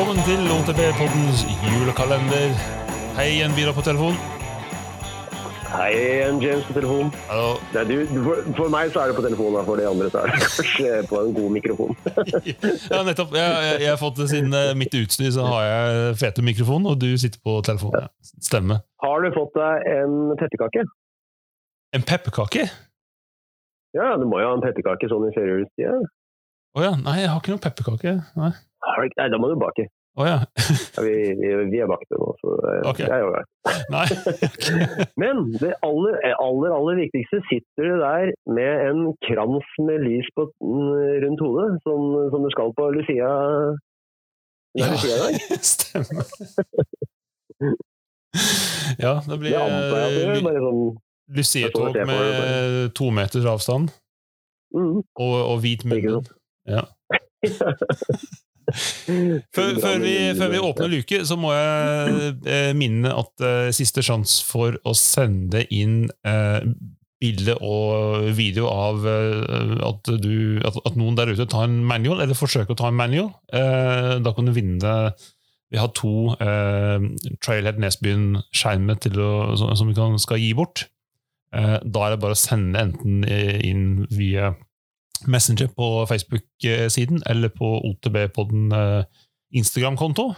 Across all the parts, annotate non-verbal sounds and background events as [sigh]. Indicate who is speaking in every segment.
Speaker 1: Velkommen til OTB-poddens julekalender. Hei igjen, Vidar på telefon.
Speaker 2: Hei igjen, James på telefon.
Speaker 1: Hallo.
Speaker 2: Nei, du, for, for meg så er det på telefonen, og for de andre så er det kanskje på en god mikrofon. [laughs]
Speaker 1: Ja, nettopp. Jeg, jeg, jeg har fått Siden eh, mitt utstyr så har jeg fete mikrofon, og du sitter på telefonen. Ja. Stemme.
Speaker 2: Har du fått deg en pettekake?
Speaker 1: En pepperkake?
Speaker 2: Ja, du må jo ha en pepperkake sånn i førjulstida.
Speaker 1: Å ja. Nei, jeg har ikke noen pepperkake. Nei.
Speaker 2: Har du ikke- Nei, da må du bake.
Speaker 1: Oh, ja. [laughs]
Speaker 2: Ja, vi, vi, vi er bakte nå, så det,
Speaker 1: Ok.
Speaker 2: det er jo. [laughs]
Speaker 1: Nei. [laughs]
Speaker 2: Men det aller, aller, aller viktigste sitter du der med en krans med lys på, mm, rundt hodet, som, som du skal på Lucia. I.
Speaker 1: Stemmer. Ja, det blir
Speaker 2: jeg
Speaker 1: eh,
Speaker 2: sånn
Speaker 1: Lucia-tog
Speaker 2: Jeg
Speaker 1: med to meters avstand
Speaker 2: mm,
Speaker 1: og, og hvit munn. Ja. [laughs] Før, før, vi, før vi åpner luke, så må jeg eh, minne at eh, siste sjanse for å sende inn eh, bilde og video av eh, at, du, at, at noen der ute tar en manual, eller forsøker å ta en manual. Eh, da kan du vinne Vi har to Trailhead Nesbyen-skjermer som vi kan, skal gi bort. Da er det bare å sende enten inn via Messenger på Facebook-siden eller på OTB-podden eh, Instagram-konto.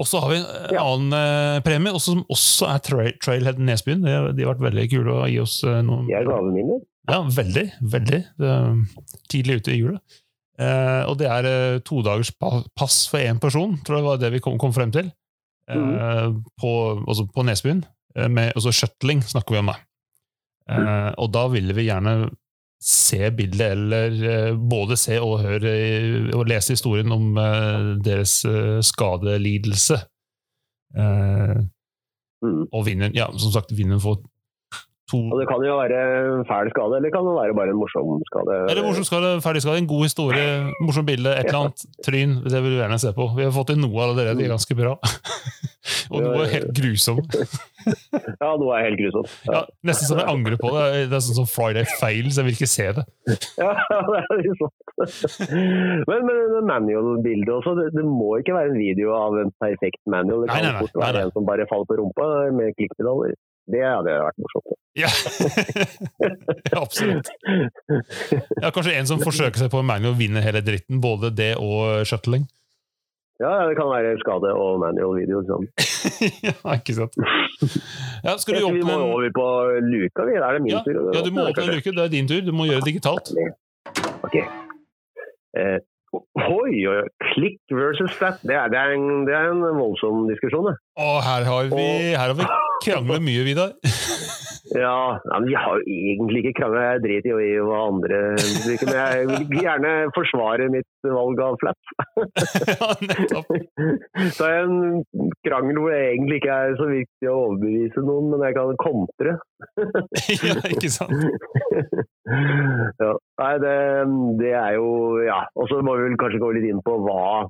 Speaker 1: Og så har vi en
Speaker 2: Ja.
Speaker 1: annen eh, premie, også, som også er tra Trailhead Nesbyen. De, de har vært veldig kule å gi oss eh, noen
Speaker 2: De er gavene.
Speaker 1: Ja, veldig. Veldig. Er tidlig ute i jula. Eh, og det er eh, todagers pa pass for én person, tror jeg var det vi kom, kom frem til. Eh, på, altså på Nesbyen. Eh, med, altså shuttling snakker vi om, da. Eh, og da ville vi gjerne se bildet, eller eh, både se og høre og lese historien om eh, deres eh, skadelidelse.
Speaker 2: Mm.
Speaker 1: og vinneren, ja, som sagt, vinneren får to
Speaker 2: Og det kan jo være fæl skade, eller kan det være bare en morsom skade?
Speaker 1: Eller morsom skade, ferdig skade, en god historie, morsomt bilde, et eller annet. Tryn, det vil du gjerne se på. Vi har fått inn noe allerede, det er ganske bra. [laughs] Og noe helt grusom. [laughs]
Speaker 2: Ja, nå er helt grusom.
Speaker 1: Ja, nesten som jeg angrer på det. Det er sånn som Friday Fail, så jeg vil ikke se det.
Speaker 2: Ja, [laughs] det er litt sånn. Men, men manual-bildet også, det, det må ikke være en video av en perfekt manual. Det
Speaker 1: Nei,
Speaker 2: kan
Speaker 1: nei, nei,
Speaker 2: fort være
Speaker 1: nei, nei.
Speaker 2: en som bare faller på rumpa med klikkpedaler. Det hadde vært morsomt.
Speaker 1: Ja, ja [laughs] absolutt. Ja, kanskje en som forsøker seg på en manual vinner hele dritten, både det og shuttling.
Speaker 2: Ja, det kan være skade og manual-video. Liksom. [laughs]
Speaker 1: ja, ikke sant. Ja, skal du
Speaker 2: jobbe med vi må over på luka, vi. Er det min
Speaker 1: ja,
Speaker 2: tur?
Speaker 1: ja, du må åpne en luke. Det er din tur. Du må gjøre det digitalt.
Speaker 2: Ok. Eh, oi, oi, klikk versus flat. Det er, det, er en, det er en voldsom diskusjon, det.
Speaker 1: Og her har vi, her har vi kranglet mye, Vidar. [laughs]
Speaker 2: Ja, men vi har jo egentlig ikke krangla. Jeg driter jo i hva andre bruker, men jeg vil gjerne forsvare mitt valg av flat. [laughs]
Speaker 1: ja, nettopp. [laughs]
Speaker 2: Så er en krangel hvor det egentlig ikke er så viktig å overbevise noen, men jeg kan kontre.
Speaker 1: ja, ikke sant?
Speaker 2: ja. Nei, det, det er jo Ja. Og så må vi vel kanskje gå litt inn på hva,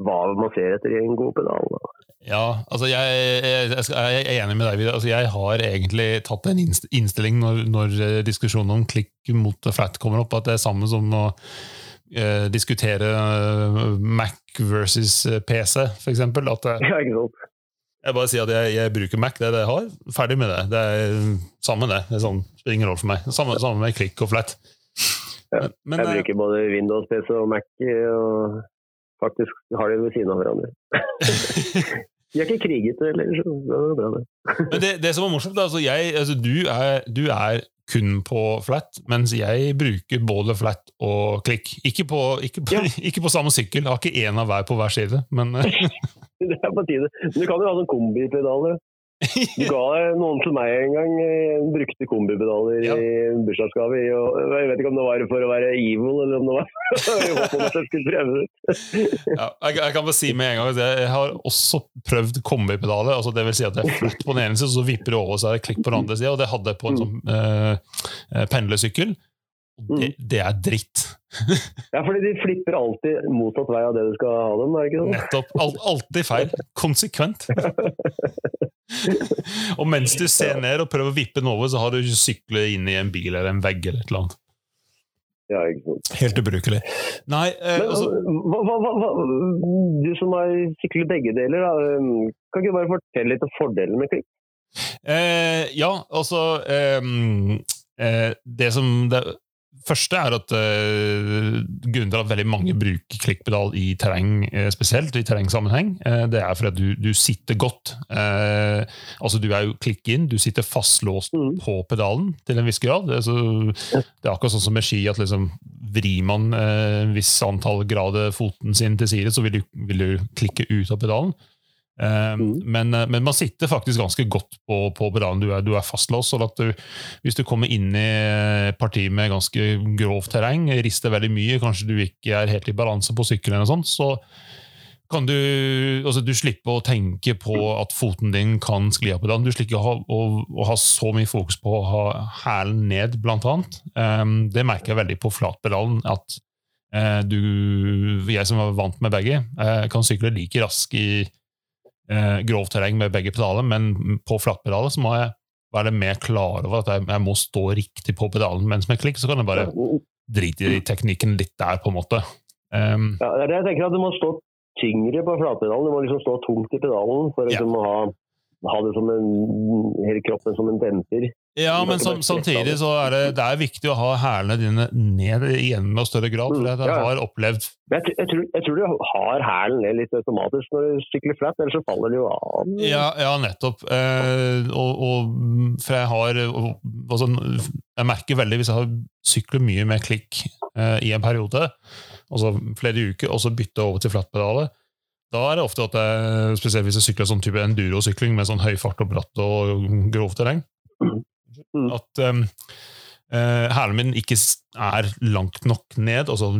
Speaker 2: hva man ser etter i en god pedal. da.
Speaker 1: Ja, altså jeg, jeg, jeg, er enig med deg, Vidar. Altså jeg har egentlig tatt en innstilling når, når eh, diskusjonen om klikk mot flat kommer opp, at det er samme som å eh, diskutere eh, Mac versus eh, PC, eksempel. At [laughs] jeg, bare sier at jeg, jeg bruker Mac, det er det jeg har. Ferdig med det. Det er samme det. det er sånn, spiller ingen rolle for meg. Samme, samme med klikk og flat.
Speaker 2: Ja,
Speaker 1: Men,
Speaker 2: Jeg bruker både Windows PC og Mac, og faktisk har de ved siden av hverandre. [laughs] [laughs] De er ikke krigete heller, så det er bra det. [laughs]
Speaker 1: Men det, det som er morsomt, altså, jeg, altså du, er, du er kun på flat, mens jeg bruker både flat og klikk. Ikke på, ikke på,
Speaker 2: Ja. [laughs]
Speaker 1: ikke på samme sykkel, jeg har ikke én av hver på hver side. Men [laughs] eh,
Speaker 2: Det er på tide. Men du kan jo ha sånn kombipedaler. Du ga noen til meg en gang. eh, brukte kombipedaler
Speaker 1: Ja.
Speaker 2: i bursdagsgave. Jeg vet ikke om det var for å være evil, eller om det var [laughs] i håp om at jeg skulle prøve det
Speaker 1: ja, jeg, jeg kan bare si med en gang at jeg har også prøvd kombipedaler. Altså det vil si at det er flatt på den ene siden, så vipper det over, så er det klikk på den andre siden. Og det hadde jeg på en sånn eh, eh, pendlersykkel. Og det, det er dritt. [laughs]
Speaker 2: Ja, fordi de flipper alltid motsatt vei av det du skal ha dem, er det ikke sånn?
Speaker 1: Nettopp. Alt, alltid feil. Konsekvent. [laughs] og mens du ser ned og prøver å vippe den over, så har du syklet inn i en bil eller en vegg eller et eller annet.
Speaker 2: Ja, ikke sant.
Speaker 1: Helt ubrukelig. Nei, eh,
Speaker 2: Men,
Speaker 1: altså,
Speaker 2: hva, hva, hva, hva, du som har syklet begge deler, da, um, kan ikke du bare fortelle litt om fordelen med klikk?
Speaker 1: eh, ja, altså ehm, eh, Det som det første er at uh, grunnen til at veldig mange bruker klikkpedal i terreng, uh, spesielt i terrengsammenheng, uh, det er fordi at du, du sitter godt. Altså Du er jo klikk inn, du sitter fastlåst
Speaker 2: Mm.
Speaker 1: på pedalen til en viss grad. Det er, så, det er akkurat sånn som med ski, at liksom vrir man uh, en viss antall grader foten sin til side, så vil du, vil du klikke ut av pedalen. Eh,
Speaker 2: Mm.
Speaker 1: men, eh, men man sitter faktisk ganske godt på, på pedalen. Du er, du er fastlåst. sånn at du, hvis du kommer inn i partiet med ganske grovt terreng, rister veldig mye, kanskje du ikke er helt i balanse på sykkelen, eller sånt, så kan du altså Du slipper å tenke på at foten din kan skli av pedalen. Du slipper å ha, å, å ha så mye fokus på å ha hælen ned, blant annet. Um, det merker jeg veldig på flatpedalen. at uh, du, Jeg som er vant med begge, uh, kan sykle like rask i eh, grovt terreng med begge pedaler, men på flatpedaler så må jeg være mer klar over at jeg, jeg må stå riktig på pedalen. Mens med klikk så kan jeg bare drite i teknikken litt der, på en måte. Um,
Speaker 2: Ja, er jeg tenker at Du må stå tyngre på flatpedalen. Du må liksom stå tungt i pedalen for å
Speaker 1: Ja.
Speaker 2: liksom ha, ha det som en, hele kroppen som en demper.
Speaker 1: Ja, men som, samtidig så er det, det er viktig å ha hælene dine ned i med større grad. For jeg
Speaker 2: Mm, ja.
Speaker 1: har opplevd
Speaker 2: jeg, jeg, tror, jeg tror du har hælen ned litt automatisk når du sykler flatt, ellers så faller du jo av.
Speaker 1: Ja, ja nettopp. Eh, og, og, for jeg har altså, Jeg merker veldig hvis jeg har syklet mye med klikk eh, i en periode, altså flere uker, og så bytter over til flatpedaler. Da er det ofte at jeg, spesielt hvis jeg sykler sånn type endurosykling med sånn høy fart og bratt og grovt terreng,
Speaker 2: Mm.
Speaker 1: at um, uh, hælen min ikke er langt nok ned, altså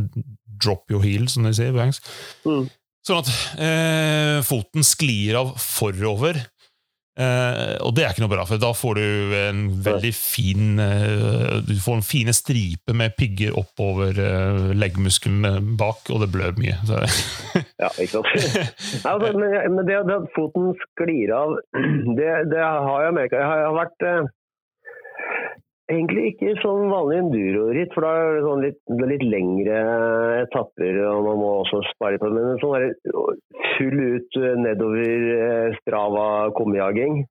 Speaker 1: drop your heel, som de sier på engelsk.
Speaker 2: Mm.
Speaker 1: Sånn at uh, foten sklir av forover. Uh, og det er ikke noe bra, for da får du en veldig fin uh, Du får en fine striper med pigger oppover uh, leggmuskelen bak, og det blør mye. Så, [laughs]
Speaker 2: Ja, ikke sant. Nei, altså, men, det, det at foten sklir av, [clears throat] det, det har jeg merka. Jeg jeg har vært egentlig ikke sånn vanlig enduro-ritt, for da er det sånn litt, litt lengre etapper, og man må også spare på det. Men sånn der, full ut eh, nedover eh, Strava kommejaging,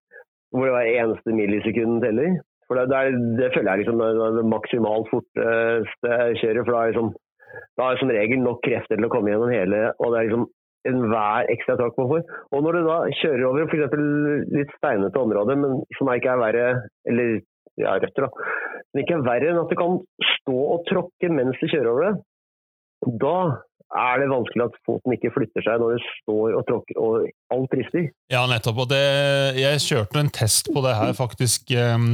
Speaker 2: hvor det hver eneste millisekund teller. For det, det, det føler jeg liksom er det maksimalt forteste jeg kjører, for da er liksom da er som regel nok krefter til å komme gjennom hele, og det er liksom enhver ekstra tak man får. Og når du da kjører over f.eks. litt steinete områder, men som ikke er verre, eller ja, røtter, da, men ikke er verre enn at du kan stå og tråkke mens du kjører over det, da er det vanskelig at foten ikke flytter seg når du står og tråkker og alt rister.
Speaker 1: Ja, nettopp. Og det, jeg kjørte en test på det her faktisk um,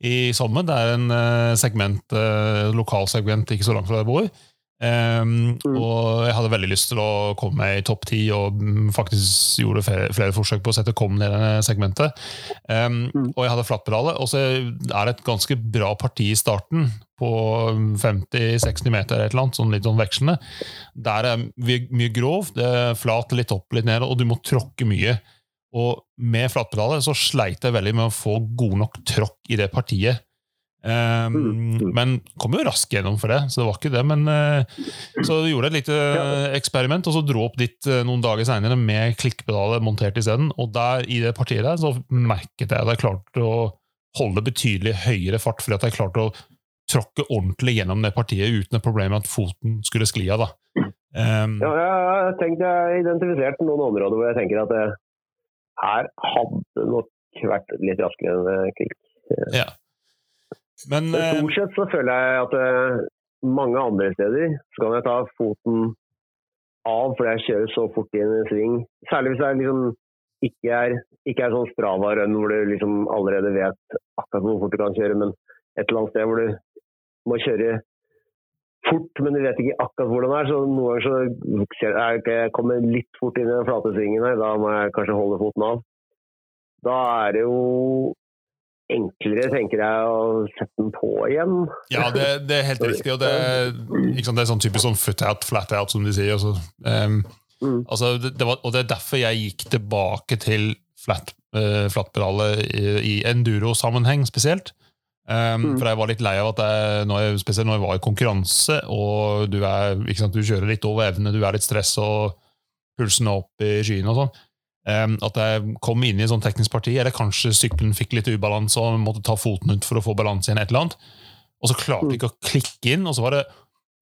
Speaker 1: i sommer. Det er en uh, segment, uh, lokalsegment ikke så langt fra der jeg bor. Um, Og jeg hadde veldig lyst til å komme meg i topp ti, og mm, faktisk gjorde flere, forsøk på å sette kom ned i det segmentet. Um,
Speaker 2: Mm.
Speaker 1: Og jeg hadde flatpedaler. Og så er det et ganske bra parti i starten, på 50-60 meter, et eller annet, sånn litt sånn vekslende. Der er mye, mye grov, det er flat litt opp, litt ned, og du må tråkke mye. Og med flatpedaler så sleit jeg veldig med å få god nok tråkk i det partiet. Um,
Speaker 2: Mm.
Speaker 1: Men kom jo raskt gjennom for det, så det var ikke det. Men uh, så gjorde jeg et lite uh, eksperiment, og så dro opp dit uh, noen dager seinere med klikkpedaler montert isteden. Og der, i det partiet der så merket jeg at jeg klarte å holde betydelig høyere fart, fordi at jeg klarte å tråkke ordentlig gjennom det partiet uten et problem med at foten skulle skli av. da. Um,
Speaker 2: Ja, jeg har tenkt, jeg har identifisert noen områder hvor jeg tenker at det her hadde nok vært litt raskere enn eh, klikk.
Speaker 1: ja. Men uh,
Speaker 2: Stort sett så føler jeg at eh, mange andre steder så kan jeg ta foten av fordi jeg kjører så fort i en sving. Særlig hvis jeg liksom ikke er, ikke er sånn Strava-rønn hvor du liksom allerede vet akkurat hvor fort du kan kjøre, men et eller annet sted hvor du må kjøre fort, men du vet ikke akkurat hvordan det er. Så noen ganger så jeg, jeg kommer jeg litt fort inn i den flate svingen her, da må jeg kanskje holde foten av. Da er det jo enklere, tenker jeg, å sette den på igjen.
Speaker 1: Ja, det, det er helt riktig. og Det, sant, det er sånn typisk sånn foot out, flat out, som de sier. Altså, um,
Speaker 2: Mm.
Speaker 1: altså, det, var, og det er derfor jeg gikk tilbake til flat, uh, flatpedaler i, i enduro-sammenheng spesielt. Um,
Speaker 2: Mm.
Speaker 1: For jeg var litt lei av at jeg, når jeg, spesielt når jeg var i konkurranse, og du, er, ikke sant, du kjører litt over evne, du er litt stress og pulsen er opp i skyene og sånn, at jeg kom inn i en sånn teknisk parti, eller kanskje sykkelen fikk litt ubalanse og måtte ta foten ut for å få balanse igjen et eller annet, og så klarte jeg ikke å klikke inn, og så var det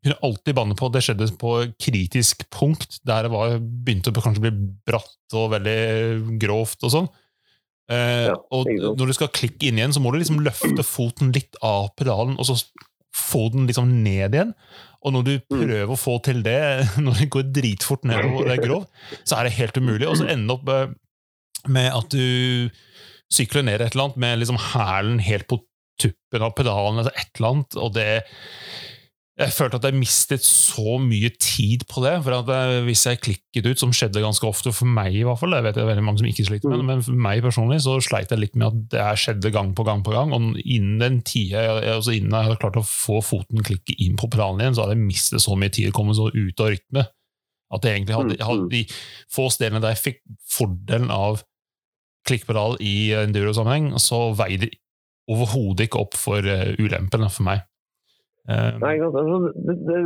Speaker 1: kunne alltid banne på at det skjedde på kritisk punkt, der det var, begynte å kanskje bli bratt og veldig grovt og sånn. Eh,
Speaker 2: Ja,
Speaker 1: og når du skal klikke inn igjen, så må du liksom løfte foten litt av pedalen, og så få den liksom ned igjen. Og når du
Speaker 2: Mm.
Speaker 1: prøver å få til det, [laughs] når det går dritfort nedover og det er grov, så er det helt umulig. Og så ender det opp eh, med at du sykler ned et eller annet med liksom hælen helt på tuppen av pedalen, eller et eller annet, og det jeg følte at jeg mistet så mye tid på det. for at Hvis jeg klikket ut, som skjedde ganske ofte for meg, i hvert fall, jeg vet det er veldig mange som ikke sliter med det,
Speaker 2: Mm.
Speaker 1: men for meg personlig så sleit jeg litt med at det skjedde gang på gang på gang. Og innen den tida, jeg- altså innen jeg hadde klart å få foten klikke inn på pedalen igjen, så hadde jeg mistet så mye tid, kommet så ut av rytme, at jeg egentlig hadde,
Speaker 2: Mm,
Speaker 1: hadde de få stedene der jeg fikk fordelen av klikkpedal i enduro-sammenheng, så veide det overhodet ikke opp for eh, ulempene for meg. Eh,
Speaker 2: Nei. Altså, det, det,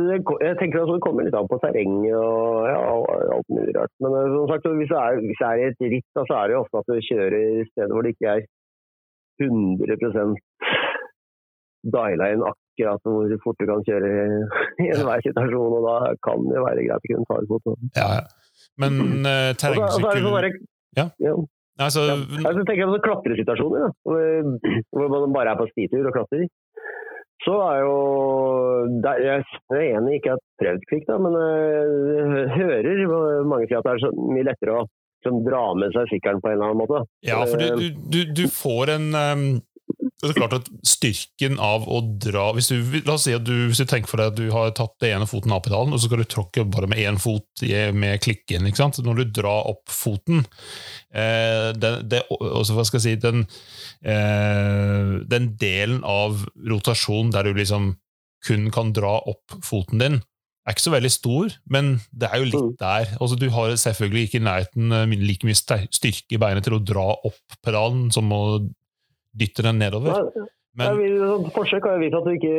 Speaker 2: jeg tenker altså det kommer litt an på terrenget og ja, alt mulig rart. Men eh, som sagt, hvis det er, hvis det er et ritt, da, så er det jo ofte at du kjører steder hvor det ikke er 100 diala inn akkurat hvor fort du kan kjøre i enhver situasjon. Og da kan det være greit å kunne ta det fort.
Speaker 1: Ja, ja. Men uh,
Speaker 2: derre
Speaker 1: Ja.
Speaker 2: ja.
Speaker 1: altså,
Speaker 2: Ja. Jeg tenker jeg på klatresituasjoner, da, hvor man bare er på stitur og klatrer. Så er jo Jeg er enig ikke har prøvd Kvikk, men jeg hører mange si at det er så mye lettere å sånn, dra med seg sykkelen på en eller annen måte.
Speaker 1: Ja, for du, du, du, du får en um, Det er klart at styrken av å dra hvis du, La oss si at du, hvis du tenker for deg at du har tatt det ene foten av pedalen, og så skal du tråkke bare med én fot med klikken. ikke sant? Når du drar opp foten eh, det, det, også, Hva skal jeg si den, eh, den delen av rotasjonen der du liksom kun kan dra opp foten din, er ikke så veldig stor, men det er jo litt
Speaker 2: Mm.
Speaker 1: der. Altså, du har selvfølgelig ikke i nærheten eh, like mye styrke i beinet til å dra opp pedalen som å dytte den nedover.
Speaker 2: Nei,
Speaker 1: Men,
Speaker 2: vil, sånn, forsøk har jo vist at du ikke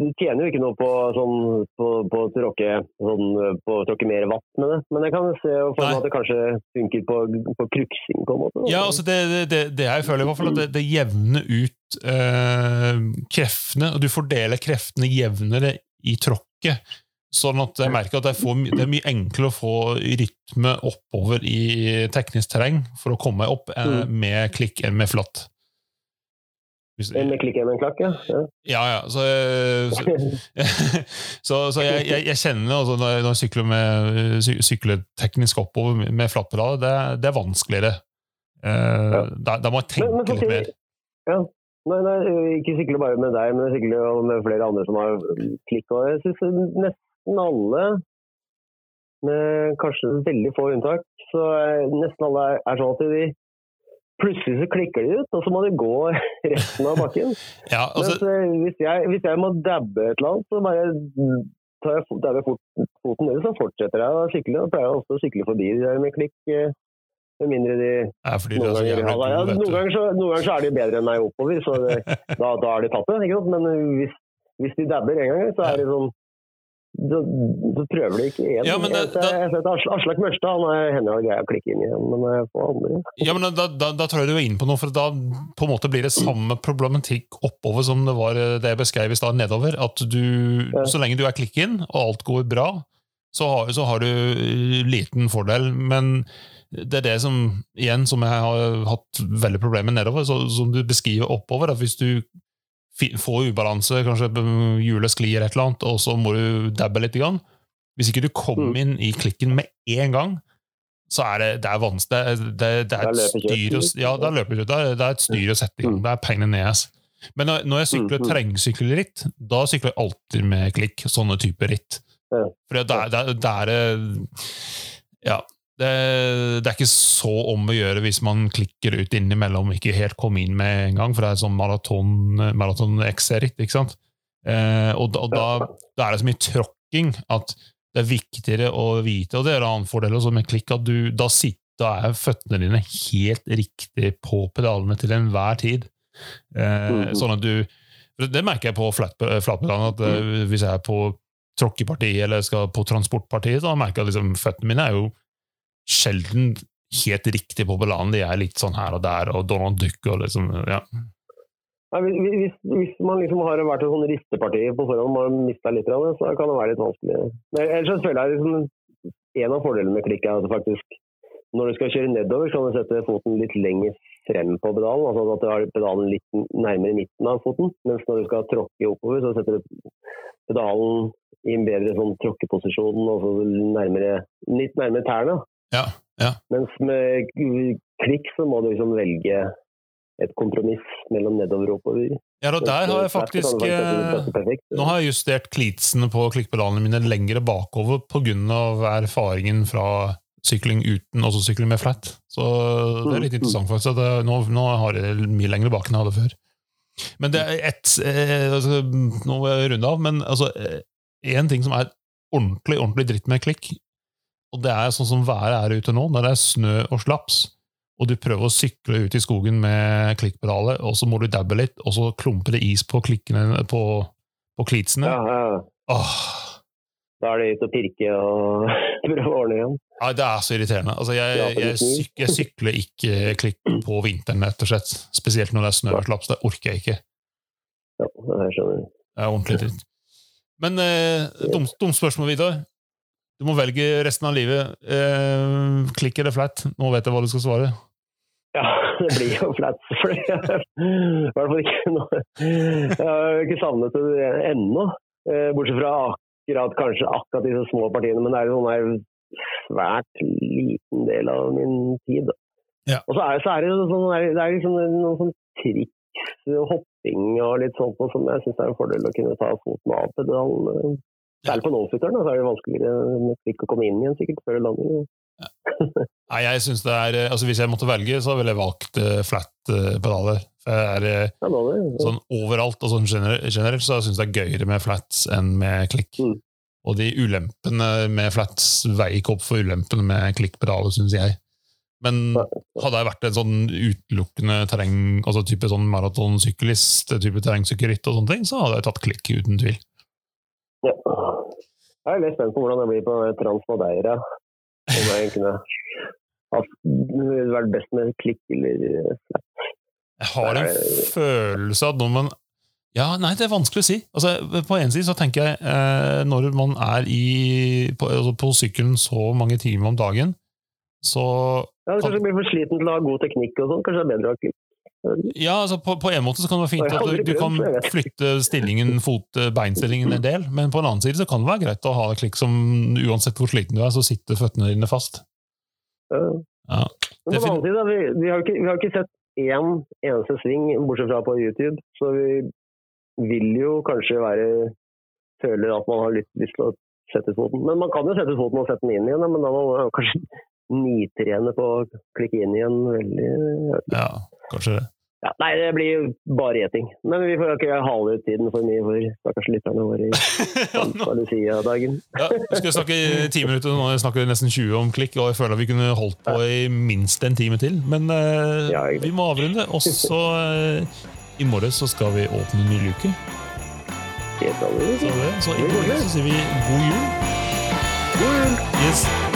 Speaker 2: Du tjener jo ikke noe på, sånn, på, på, tråkke, sånn, på å tråkke mer vatt med det. Men jeg kan se for meg at det kanskje funker på, på kruksing, på en måte.
Speaker 1: ja, altså det, det, det, jeg føler i hvert fall at det, det jevner ut eh, kreftene, og du fordeler kreftene jevnere i tråkket. Sånn at jeg merker at jeg får, det er mye enklere å få rytme oppover i teknisk terreng for å komme opp eh,
Speaker 2: Mm.
Speaker 1: med klikk enn med flatt.
Speaker 2: Med klikk, en klakk, ja. ja.
Speaker 1: ja. Så, så, så, så jeg, jeg, jeg kjenner altså, når, jeg, sykler, med, sykler teknisk oppover med- flatpedal, det, det er vanskeligere. Eh,
Speaker 2: Ja.
Speaker 1: da, da må jeg
Speaker 2: Men- men
Speaker 1: tenke litt mer.
Speaker 2: Ja. Nei, nei, ikke sykle bare med deg, men jeg sykler med flere andre som har klikk. Og jeg syns nesten alle, med kanskje veldig få unntak, så nesten alle er sånn at de Plutselig så klikker de ut, og så må de gå [laughs] resten av bakken.
Speaker 1: Ja, altså,
Speaker 2: Mens eh, hvis, jeg, hvis jeg må dabbe et eller annet, så bare tar jeg dabber foten ned, så fortsetter jeg sykle. Og pleier også å sykle forbi de der med klikk. eh, Med mindre de
Speaker 1: ja, fordi
Speaker 2: noen
Speaker 1: er
Speaker 2: ganger, ja, ja, noen, ganger så, noen ganger så er de bedre enn meg oppover, så det, da, da har de tatt det. Men hvis, hvis de dabber en gang, så er det sånn så, så prøver de ikke igjen.
Speaker 1: Ja, men det-
Speaker 2: jeg ser- jeg ser at Aslak Mørstad han er- hender å greier å klikke inn igjen, men eh, på andre
Speaker 1: Ja, men da, da, da tror jeg du er inne på noe, for da på en måte blir det samme problematikk oppover som det var eh, det jeg beskrev i stad nedover. At du,
Speaker 2: Ja.
Speaker 1: så lenge du er klikken, og alt går bra, så har, så har du eh, liten fordel. Men det er det som igjen som jeg har hatt veldig problemer med nedover, så, som du beskriver oppover. at Hvis du får ubalanse, kanskje hjulet sklir et eller annet, og så må du dabbe litt. Grann. Hvis ikke du kommer
Speaker 2: Mm.
Speaker 1: inn i klikken med en gang, så er det, det er vanskelig. Det, det, det er et styr ja, det, er, det er et styr å sette i gang.
Speaker 2: Mm.
Speaker 1: Det er pain in the ass. Men når, jeg sykler
Speaker 2: Mm, mm.
Speaker 1: terrengsykler ritt, da sykler jeg alltid med klikk. Sånne typer ritt. For det er, det er, Ja. Det, det er ikke så om å gjøre hvis man klikker ut innimellom, ikke helt komme inn med en gang, for det er sånn maraton, maraton ikke sant? Eh, og da, og da, da er det så mye tråkking at det er viktigere å vite, og det er en annen fordel også med klikk, at du, da, sitter, da er føttene dine helt riktig på pedalene til enhver tid. Eh,
Speaker 2: Mhm.
Speaker 1: Sånn at du Det merker jeg på flat- flatpedalen, at eh, hvis jeg er på tråkkepartiet eller skal på transportpartiet, så merker jeg at liksom, føttene mine er jo sjelden helt riktig på pedalen. De er litt sånn her og der, og Donald Duck og liksom ja.
Speaker 2: Hvis, hvis, man liksom har vært et sånn risteparti på forhånd og mista litt, grann, så kan det være litt vanskelig. Ellers så føler jeg liksom, en av fordelene med klikk er at faktisk når du skal kjøre nedover, så kan du sette foten litt lenger frem på pedalen. altså At du har pedalen litt nærmere midten av foten. Mens når du skal tråkke oppover, så setter du pedalen i en bedre sånn tråkkeposisjon og så nærmere, litt nærmere tærne.
Speaker 1: Ja, ja.
Speaker 2: Mens med klikk så må du liksom velge et kompromiss mellom nedover og oppover.
Speaker 1: ja, og der har jeg faktisk eh. Nå har jeg justert klitsene på klikkpedalene mine lengre bakover pga. erfaringen fra sykling uten og så sykling med flat. Så det er litt
Speaker 2: Mm, mm.
Speaker 1: interessant, faktisk. At nå, nå har jeg mye lengre bak enn jeg hadde før. Men det er ett eh, altså, Nå må jeg runde av, men altså én ting som er ordentlig ordentlig dritt med klikk, og det er sånn som været er ute nå, når det er snø og slaps, og du prøver å sykle ut i skogen med klikkpedalet, og så må du dabbe litt, og så klumper det is på klikkene på, på klitsene.
Speaker 2: Ja, ja.
Speaker 1: Åh,
Speaker 2: Da er det ut og pirke og [laughs] prøve å ordne igjen.
Speaker 1: Nei, det er så irriterende. Altså, jeg, jeg, syk, jeg sykler ikke klikk på vinteren, rett og slett. Spesielt når det er snø og slaps. Det orker jeg ikke.
Speaker 2: Ja, jeg skjønner.
Speaker 1: Det er ordentlig dritt. Men eh, dumt dum spørsmål, Vidar. Du må velge resten av livet. Eh, klikk eller flat? Nå vet jeg hva du skal svare.
Speaker 2: Ja, [laughs] det blir jo flat. for. Jeg har ikke savnet det ennå. eh, Bortsett fra akkurat kanskje akkurat disse små partiene, men det er jo en svært liten del av min tid.
Speaker 1: Ja.
Speaker 2: Og så er, så er det sånn, det er liksom noen sånn triks, hopping og litt sånt som jeg syns er en fordel å kunne ta foten av pedalen. Særlig på no-footeren, så er det vanskeligere med klikk å komme inn igjen sikkert før landing. [laughs]
Speaker 1: Nei, jeg synes det er, eh, altså Hvis jeg måtte velge, så ville jeg valgt uh, flat-pedaler. For jeg er eh,
Speaker 2: Ja, det.
Speaker 1: sånn overalt og sånn gener generelt så syns jeg det er gøyere med flats enn med klikk.
Speaker 2: Mm.
Speaker 1: Og de ulempene med flats veier ikke opp for ulempene med klikkpedaler, syns jeg. Men hadde jeg vært en sånn utelukkende terreng, altså type sånn maratonsyklist, type terrengsykkelritt og sånne ting, så hadde jeg tatt klikk, uten tvil.
Speaker 2: Ja. Jeg er litt spent på hvordan det blir på Transmadeira. Om jeg kunne vært best med klikk eller.
Speaker 1: Jeg har en følelse av at når man Ja, nei, det er vanskelig å si. Altså, på en side så tenker jeg eh, når man er i, på, altså på sykkelen så mange timer om dagen, så
Speaker 2: Ja, kanskje blir for sliten til å ha god teknikk og sånn. Kanskje det er bedre å ha klikk.
Speaker 1: Ja, altså på, på en måte så kan det være fint at du, du kan flytte stillingen, fot, beinstillingen en del, men på en annen side så kan det være greit å ha klikk som uansett hvor sliten du er, så sitter føttene dine fast.
Speaker 2: Ja. Men på den annen side, vi, vi, har ikke, vi har ikke sett én eneste sving, bortsett fra på YouTube. Så vi vil jo kanskje være føler at man har litt lyst til å sette ut foten. Men man kan jo sette ut foten og sette den inn igjen, men da må man kanskje [laughs] nitrene på å klikke inn igjen veldig
Speaker 1: Ja, kanskje det.
Speaker 2: ja, Nei, det blir jo bare gjeting. Men vi får ikke hale ut tiden for mye for stakkars lytterne våre i [laughs] Andalusia-dagen.
Speaker 1: ja, [laughs] vi skal snakke i ti minutter, nå snakker vi nesten 20 om klikk, og jeg føler at vi kunne holdt på i minst en time til. Men uh,
Speaker 2: Ja,
Speaker 1: vi må avrunde, og så uh, i morgen så skal vi åpne en ny luke. Så, så i morgen så sier vi god jul.
Speaker 2: God jul!
Speaker 1: Yes.